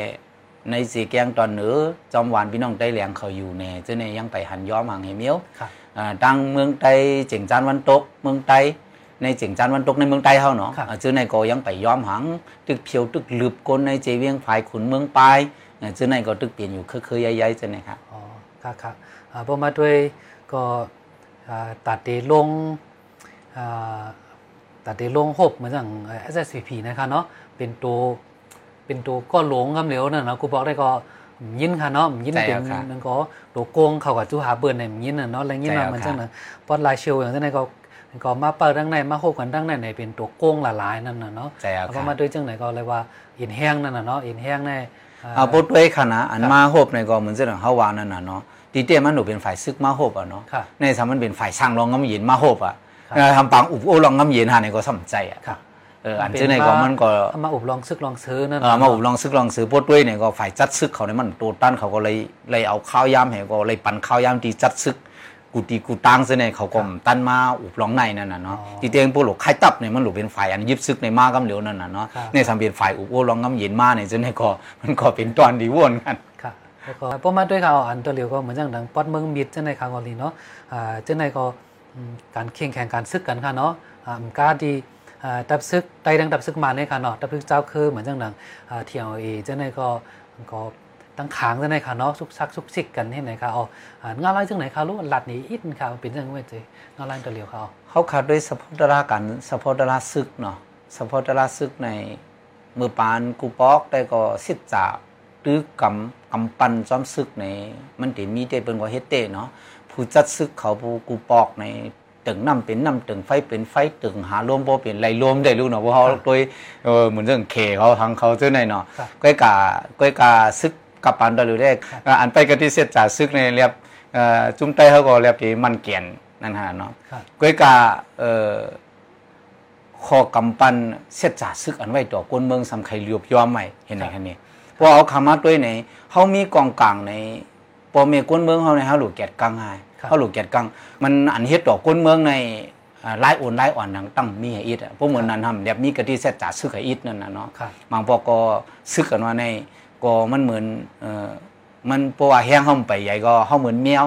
ในสีแกงตอนเหนือจอมหวานพี่น้องไต้แหลงเขาอยู่แน่เจ้าเนี่ยยังไปหันย้อมหางเหมียวครับอ่าตั้งเมืองไต้เจียงจานวันตกเมืองไต้ ในเจียงจานวันตกในเมืองไต้เฮาเนาะครับอ่าเจ้าในก็ยังไปย้อมหัง ตึกเพียวตึกหลืบกลในเจเวียงฝ่ายขุนเมืองปลายอ่าเจ้าในก็ตึกเปลี่ยนอยู่เคยๆใหญ่ๆเจ้าเนี่ยครับอ๋อครับครับอ่าพอมาด้วยก็อ่าตัดเดลงอ่าตัดเดลงหกเหมือนอย่าง SSCP นะครับเนาะเป็นตัวเป็นตัวก็หลงคำเหลวนั่นเนาะกูบอกได้ก็ยินค่ะเนาะยินใช่เป็นครับมันก็ตัวโกงเขากับจูหาเบิร์นเนี่ยยินน่ะเนาะแล้วยินใช่น่ะครับมันจังนั้นปอดลายเชลอย่างนั้นก็ ก็มาเปิดดังในมาโคกันดังในในเป็นตัวโกงละลายนั่นน่ะเนาะใช่ครับแล้วก็มาด้วยจังไหนก็เลยว่าอินแห้งนั่นน่ะเนาะอินแห้งในอ่าเอาปดด้วยค่ะนะอันมาโฮบในก็เหมือนเจ้าเฮาวานั่นน่ะเนาะดีเต้มันหนูเป็นฝ่ายซึกมาโฮบอะเนาะครับในสามมันเป็นฝ่ายสร้างรองงำเย็นมาโฮบอะครับเออทำปังอุบโอรองงำเย็นหาในก็สำใจอะครับเอออันเจ้าในก็มันก็เอามาอบลองซึกลองซื้อนั่นเออมาอุบลองซึกลองซื้อปดด้วยเนี่ยก็ฝ่ายจัดซึกเขาเนี่ยมันโตตั้นเขาก็เลยเลยเอาข้าวยามให้ก็เลยปั่นข้าวยามที่จัดซึก กูตีกูตังซะเนี่ยเขาก็ตั้นมาอุบลองในนั่นน่ะเนาะที่เตียงพวกหลกไข่ตับเนี่ยมันหลกเป็นฝ่ายอันยิบซึกในมากำเหลวนั่นน่ะเนาะในสามเป็นฝ่ายอุบโอรองงำเย็นมาเนี่ยเจ้าในก็มันก็เป็นตอนดีวนกันค่ะแล้วก็พอมาด้วยข่าวอันตัวเดียวก็เหมือนอย่างดังปอดเมืองมิดเจ้าในข่าวกอลีเนาะอ่าเจ้าในก็อืมการแข่งแข่งการซึกกันค่ะเนาะอ่าการดีอ่าดับซึกไตดังดับซึกมาเนี่ยค่ะเนาะดับซึกเจ้าคือเหมือนอย่างดังอ่าเที่ยวเอเจ้าในก็ก็ ตั้งขางเจ้าในค่ะเนาะซุกซักซุกซิกกันที่ไหนค่ะอ๋ออ่างานไรจังไหนค่ะรู้หลัดนี้อินค่ะเป็นจังไว้เจงานไรตัวเดียวค่ะอ๋อเขาขาดด้วยสปอร์ตรากันสปอร์ตราซึกเนาะสปอร์ตราซึกในมือปานกูปอกได้ก็สิทธิ์จากหรือกำกำปันซ้อมซึกในมันติมีแต่เป็นว่าเฮ็ดเต้เนาะผู้จัดซึกเขาผู้กูปอกในตึงน้ำเป็นน้ำตึงไฟเป็นไฟตึงหารวมบ่เป็นไรรวมได้รู้เนาะเพราะเขาโดยเออเหมือนเรื่องเคเขาทางเขาเจ้าในเนาะครับก้อยกาก้อยกาซึก กับปันดอลได้เอ่ออันไปกะที่เสียจากซึกในเรียบเอ่อจุ้มไตเขาก็เรียบที่มันเกียนนั่นฮะเนาะครับก้อยกาเอ่อขอกำปั้นเสียจ่าซึกอันไว้ต่อกวนเมืองสำไคเรียบยอมใหม่เห็นไหมครับคันนี้เพราะเอาคำมาด้วยในเฮามีกองกลางในปอเมกวนเมืองเฮาในเฮาหลูกแกดกังไห้ครับเฮาหลูกแกดกังมันอันเฮ็ดต่อกวนเมืองในอ่าหลายโอนหลายอ่อนหนังตั้งมีให้อิดอะพวกเหมือนนั้นทำแบบมีกะที่เสียจ่าซึกให้อิดนั่นน่ะเนาะครับบางปอก็ซึกกันว่าใน ก็มันเหมือนเอ่อมันเพราะว่าแห้งเฮาไปใหญ่ก็เฮาเหมือนแมว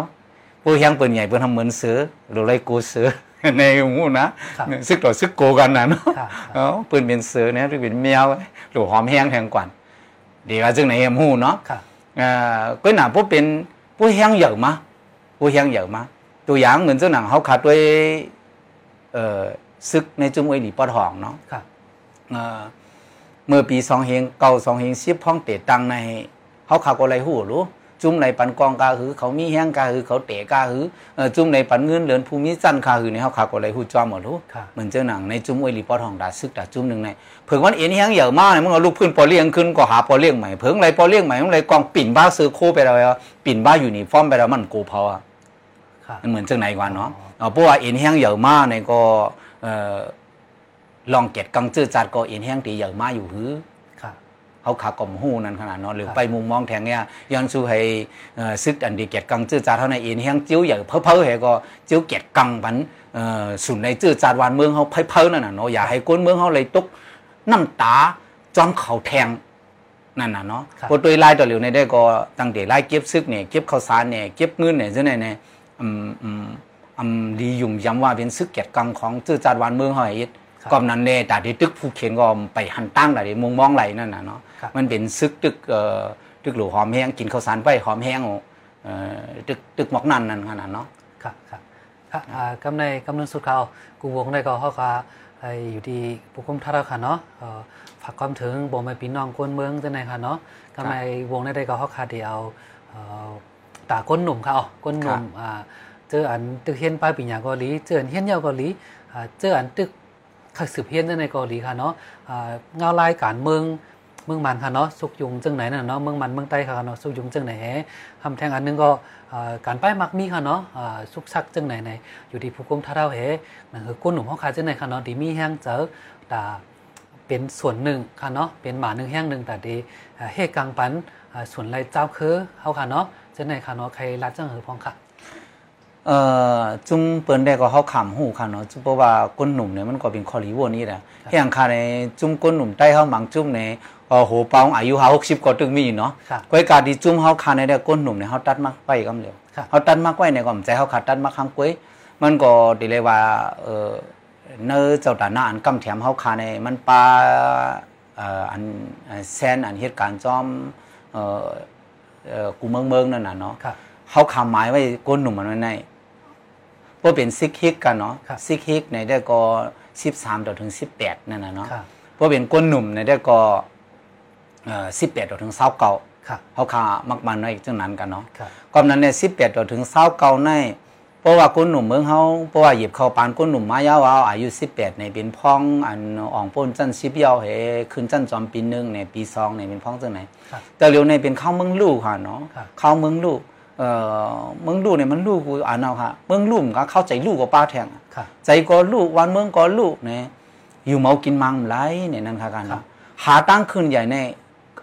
ผู้แห้งเปิ้นใหญ่เปิ้นทำเหมือนเสือหรือไรกูเสือในหมู่นะครับซึกต่อซึกโกกันนะเนาะครับเอ้าเปิ้นเป็นเสือเนี่ยหรือเป็นแมวหรือหอมแห้งแทงกว่าเดี๋ยวว่าจึงไหนหมู่เนาะค่ะเอ่อก็หนาผู้เป็นผู้แห้งเยอะมาผู้แห้งเยอะมาตัวอย่างเหมือนเจ้าหนังเขาขาดด้วยเอ่อซึกในจุ่มไอหลีปอดหองเนาะครับเอ่อ เมื่อปีสองเฮงเก่าสองเฮงสิบห้องเตะตังในเขาขากอะไรหูรู้จุ่มในปันกองกาหือ เขามีแห้งกาหือ เขาเตะกาหือเอ่อจุ่มในปันเงินเหลือนภูมิจันทร์กาหือในเขาขากอะไรหูจอมหมดรู้ครับเหมือนเจ้าหนังในจุ่มอวยลีปอทองดาซึกดาจุ่มหนึ่งในเผิงวันเอ็นแห้งเยอะมากเลยมึงเอาลูกพื้นปอเลี้ยงขึ้นก็หาปอเลี้ยงใหม่เผิงไรปอเลี้ยงใหม่มึงไรกองปิ่นบ้าซื้อโคไปแล้วอะปิ่นบ้าอยู่นี่ฟอร์มไปแล้วมันกูเพาอะครับมันเหมือนจังไหนกว่าเนาะอ๋อเอาเพราะว่าเอ็นแห้งเยอะมากในก็เอ่อ ลองเก็ดกังจื้อจัดก็เอ็นแห้งตีเยอะมากอยู่หือครับเขาขากล่อมหูนั่นขนาดเนาะหรือครับไปมุมมองแทงเนี่ยย้อนสู่ให้เอ่อซึกอันดีเกียรติกังจื้อจาดเท่าในเอ็นแห้งจิ้วอย่างเพ้อเพ้อให้ก็จิ้วเกียรติกังพันเอ่อสุนในจื้อจาดวานเมืองเขาเพ้อเพ้อนั่นน่ะเนาะอย่าให้ก้นเมืองเขาเลยตกน้ำตาจอมเขาแทงนั่นน่ะเนาะครับพอตัวไล่ตัวเหลียวในได้ก็ตั้งแต่ไล่เก็บซึกเนี่ยเก็บข้าวสารเนี่ยเก็บเงินเนี่ยเจ้าไหนเนี่ยอืมอืมอำลียุ่มย้ำว่าเป็นซึกเกียรติกังของจื้อจาดวันเมืองหอยอิด ก่อนนั้นเน่แต่ที่ตึกผู้เขียนก็ไปหันตั้งแต่มุงมองไหลนั่นน่ะเนาะมันเป็นซึกตึกเอ่อตึกหลูหอมแห้งกินข้าวสารไปหอมแห้งเอ่อตึกตึกหมอกนั่นนั่นขนาดเนาะครับครับครับอ่ากำในกำนันสุดเขากูวงได้ก็เขาก็ไอ้อยู่ที่ปุกุมท่าเราค่ะเนาะเอ่อฝากความถึงบอกมาพี่น้องคนเมืองจังไหนค่ะเนาะกำในวงได้ได้ก็เขาคาเดียวเอ่อตาก้นหนุ่มค่ะอ๋อก้นหนุ่มอ่าเจออันตึกเฮียนป้ายปีหยาเกาหลีเจออันเฮียนเยาเกาหลีอ่าเจออันตึก ขักสืบเฮียนในเกาหลีค่ะเนาะเงาลายการเมืองเมืองมันค่ะเนาะสุกยุงจังไหนน่ะเนาะเมืองมันเมืองใต้ค่ะเนาะสุกยุงจังไหนแฮคำแทงอันนึงก็การป้ายมักมีค่ะเนาะสุกซักจังไหนไหนอยู่ที่ผู้กรมท่าเราแฮนั่นคือก้นหนุ่มเฮาคาจังไหนค่ะเนาะที่มีแฮงเจอแตาเป็นส่วนหนึ่งค่ะเนาะเป็นหมาหนึ่งแห้งหนึ่งแต่ดีเฮกังปันส่วนไรเจ้าคือเฮาค่ะเนาะจังไหนค่ะเนาะใครรัดจังหือพองค่ะ เอ่อจุ่มเปิ้นได้ก็เฮาขำหูค่ะเนาะจุ่มเพราะว่าก้นหนุ่มเนี่ยมันก็เป็นคอลีวัวนี่แหละเฮียงค่ะในจุ่มก้นหนุ่มใต้เฮาหมังจุ่มในเอ่อโหเปาอายุเฮา60ก็ตึกมีเนาะครับก้อยกาดีจุ่มเฮาค่ะในได้ก้นหนุ่มเนี่ยเฮาตัดมักไปกำเร็วครับเฮาตัดมักไว้ในก็ใจเฮาขาดตัดมักข้างก้อยมันก็ดีเลยว่าเอ่อเนอเจ้าตาหน้าอันกำแถมเฮาค่ะในมันปลาเอ่ออันอันแซนอันเหตุการณ์จอมเอ่อเอ่อกูเมืองเมืองนั่นน่ะเนาะครับเฮาคำหมายไว้ก้นหนุ่มมันไว้ใน บ่เป็นซิกฮิกกันเนาะครับซิกฮิกในได้ก็13ต่อถึง18นั่นน่ะเนาะครับบ่เป็นก้นหนุ่มในได้ก็เอ่อ18ต่อถึง29ครับเฮาคามักมันไว้จังนั้นกันเนาะครับก่อนนั้นเนี่ย18ต่อถึง29ในเพราะว่าก้นหนุ่มเมืองเฮาเพราะว่าหยิบเข้าปานก้นหนุ่มมายาวเอาอายุ18ในเป็นพ้องอันอ่องป้นจัน10ยาวเฮขึ้นจันจอมปีหนึงในปี2ในเป็นพ้องจังไหนครับแต่เร็วในเป็นข้าวเมืองลู่ค่ะเนาะครับข้าวเมืองลู่ เอ่อเมืองลู่เนี่ยมันลู่กูอ่านเอาค่ะเมืองลู่มันก็เข้าใจลู่กับป้าแทงอะครับใจก็ลู่วันเมืองก็ลู่เนี่ยอยู่เมากินมังไหลเนี่ยนั่นค่ะกันครัเนาะบหาตั้งขึ้นใหญ่ใน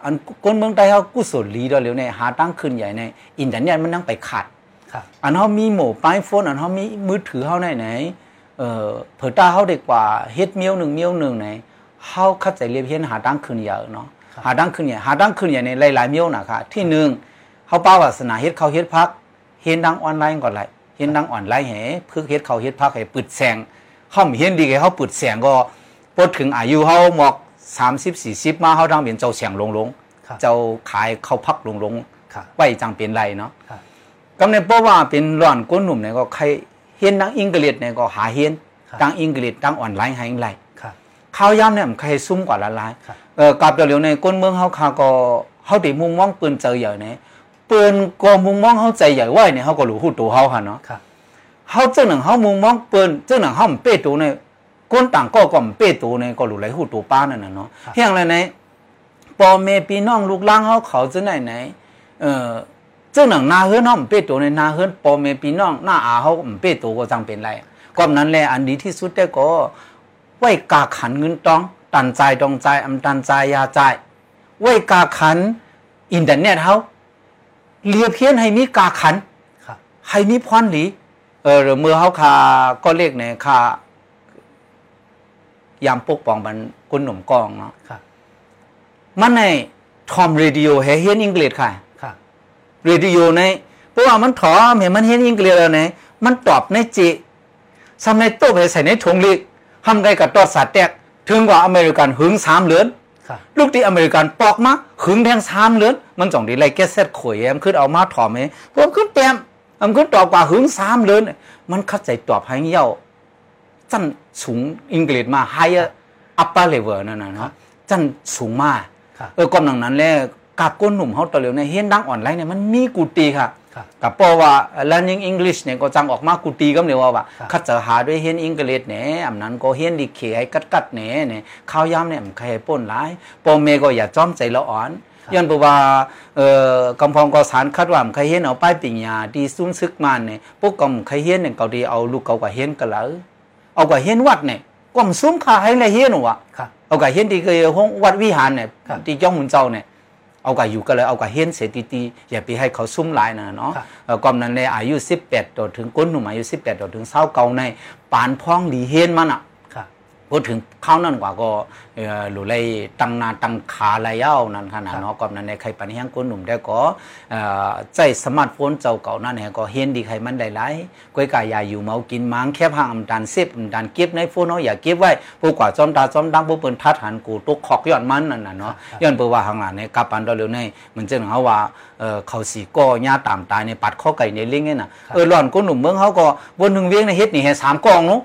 อันคนเมืองใต้เฮากุศลลีดอเร็วเนี่ยหาตั้งขึ้นใหญ่ในอินเทอร์เน็ตมันนั่งไปขัดครับอันเฮามีโมบายโฟนอันเฮามีมือถือเฮาไหนไหนเอ่อเผอตาเฮาได้กว่าเฮ็ดเมียวหนึ่งเมียวหนึ่งไหนเฮาเข้าใจเรียบเฮ็ดหาตั้งขึ้นใหญ่เนาะหาดังขึ้นใหญ่หาดังขึ้นใหญ่ในหลายๆเมียวนะคะที่หนึ่ง เขาป้าวาสนาเฮ็ดเขาเฮ็ดพักเฮ็ดดังออนไลน์ก่อนไรเฮ็ดดังออนไลน์แห่เพื่อเฮ็ดเขาเฮ็ดพักให้ปึดแสงเฮามีเฮ็ดดีให้เขาปึดแสงก็พอถึงอายุเฮาหมอก30 40มาเฮาดังเป็นเจ้าแสงลงลงครับเจ้าขายเขาพักลงลงครับไว้จังเป็นไรเนาะครับกำในเพราะว่าเป็นร้อนก้นหนุ่มเนี่ยก็ใครเฮ็ดดังอังกฤษเนี่ยก็หาเฮ็ดครับดังอังกฤษดังออนไลน์ให้ไรครับข้าวย่ำเนี่ยมันใครซุ่มกว่าละลายครับเออกลับเดี๋ยวในก้นเมืองเฮาคาก็เฮาได้มุมมองปืนเจอใหญ่เนี่ย ปืนก็มุมมองเฮาใจใหญ่ไว้เนี่ยเฮาก็รู้ฮู้ตัวเฮาหั่นเนาะครับเฮาจังหนังเฮามุมมองปืนจังหนังเฮามันเป้ตัวเนี่ยก้นต่างก็ก็มันเป้ตัวเนี่ยก็รู้ไหลฮู้ตัวป้านั่นน่ะเนาะเฮียงไรเนี่ยพ่อแม่พี่น้องลูกหลานเฮาเขาจังไหนไหนเอ่อจังหนังนาเฮือนเฮามันเป้ตัวเนี่ยนาเฮือนพ่อแม่พี่น้องหน้าอาเฮามันเป้ตัวก็จังเป็นไรก็นั้นแหละอันดีที่สุดแต่ก็ไว้กาขันเงินต้อง ตันใจตองใจอำตันใจยาใจไว้กาขันอินเทอร์เน็ตเฮา เลียเพี้ยนให้มีกาขันครับให้มีพรหลีเออเมื่อเฮาคาก็เรียกเนี่ยคายามปกป้องมันกุนหนุ่มกองเนาะครับมันในทอมเรดิโอเฮเฮียนอังกฤษค่ะครับเรดิโอในเพราะว่ามันถอมเห็นมันเฮียนอังกฤษแล้วเนี่ยมันตอบในจิทำในโต๊ะไปใส่ในถุงลิกทำไงกับตอดสาดแตกถึงกว่าอเมริกันหึงสามเหลือนครับ ลูกที่อเมริกันปอกมาหึงแทงสามเหลือนมันจ่องดีไรแกเซ็ตข่อยแอมขึ้นเอามาถอมเองผมขึ้นเต็มอมขึ้นตอบกว่าหึงสามเหลือนมันเข้าใจตอบให้เย้าจันสูงอังกฤษมา higher upper level นั่นน่ะเนาะจันสูงมากครับเออก่อนหนังนั้นแหละกับก้นหนุ่มเขาตะเหลียวเนี่ยเฮียนดังออนไลน์เนี่ยมันมีกูตีค่ะครับ กับเพราะว่า learning English เนี่ยก็จังออกมากูตีก็เรียกว่าว่าครับคัดจะหาด้วยเฮียนอังกฤษเนี่ยอำนั้นก็เฮียนดีเคให้กัดกัดๆเนี่ยเนี่ยข้าวยามเนี่ยมันใครป้นหลายปอเมก็อย่าจ้อมใจละอ่อนย้อนเพราะว่าเอ่อกำพองก็สารคัดว่ามันใครเฮียนเอาป้ายปริญญาที่ซุ้มซึกมันเนี่ยพวกกำใครเฮียนเนี่ยเขาดีเอาลูกเขาก็เฮียนกันแล้วเอาก็เฮียนวัดเนี่ยก็มันซุ้มค่าให้เลยเฮียนวะครับเอากับเฮียนที่เคยห้องวัดวิหารเนี่ยครับที่เจ้ามุนเจ้าเนี่ย เอากับอยู่กันเลยเอากับเฮียนเสยตีตีอย่าไปให้เขาซุ่มหลายนะเนาะครับเอ่อก่อนนั้นเลยอายุ 18ต่อถึงก้นหนุ่มอายุ 18ต่อถึงเศร้าเก่าในปานพ้องหลีเฮียนมันอะครับป พูดถึงข้าวนั่นกว่าก็เอ่อหลุเลยตังนาตังขาลายาวนั่นขนาดเนาะก็นั้นในใครปันยังคนหนุ่มได้ก็เอ่อใจสมาร์ทโฟนเจ้าเก่านั่นแหก็เห็นดีใครมันได้หลายก้อยกายาอยู่เมากินมังแค่พังอำดันเซฟอำดันเก็บในโฟนเนาะอย่าเก็บไว้ผู้กว่าจอมตาจอมดังผู้เปิ้นทัดหันกูตุกขอกย้อนมันนั่นน่ะเนาะย้อนเปิ้ว่าข้างหลังในกับปันดอเร็วในมันจึงเฮาว่าเอ่อเขาสิก่อย่าตามตายในปัดข้อไก่ในลิงนี่น่ะเออร้อนคนหนุ่มเมืองเฮาก็วนหนึงเวียงในเฮ็ดนี่ให้สามกองเนาะ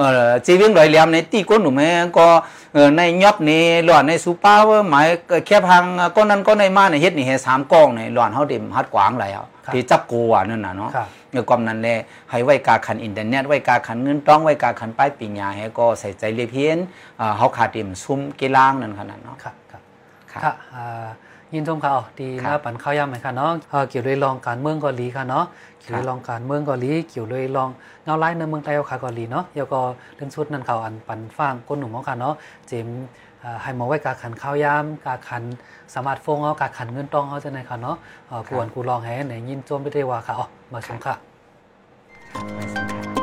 ค่ะเออจีวิ่งลอยเหลี่ยมในตีก้นหนุ่มเองก็เออในยอบนี่หลอนในซูเปอร์ว่าหมายแค่พังก้อนนั้นก้อนในมาในเฮ็ดนี่เฮ็ดสามกองในหลอนเฮาเต็มฮัดกวางแล้วครับที่จับกูอะนั่นน่ะเนาะครับเมื่อก่อนนั้นแลให้ไว้กาขันอินเทอร์เน็ตไว้กาขันเงินต้องไว้กาขันป้ายปิญญาให้ก็ใส่ใจเรียเพียนอ่าเฮาขาดเต็มซุ่มกีฬางนั่นขนาดเนาะครับครับครับค่ะอ่า ยินชมข่าวดีครันะบปันข้าวยำไหมคะเนาะเอ่อเกี่ยวเลยลองการเมืองเกาหลีค่ะเนาะเกี่ยวเลยครับลองการเมืองเกาหลีเกี่ยวเลยลองเงาไล่ในเมืองไทยเอาค่ะเกาหลีเนาะเดี๋ยวก็เรื่องชุดนั้นเขาอันปันฟังก้นหนุ่มเอาค่ะเนาะเจมส์อ่าให้หมอไว้กาขันข้าวยำกาขันสมาร์ทโฟนเอากาขันเงินตองเอาจะไหนค่ะเนาะเอ่อกวนกูลองแห่ไหนยินโจมไปได้ว่าค่ะอ๋อมาชมค่ะไปสำ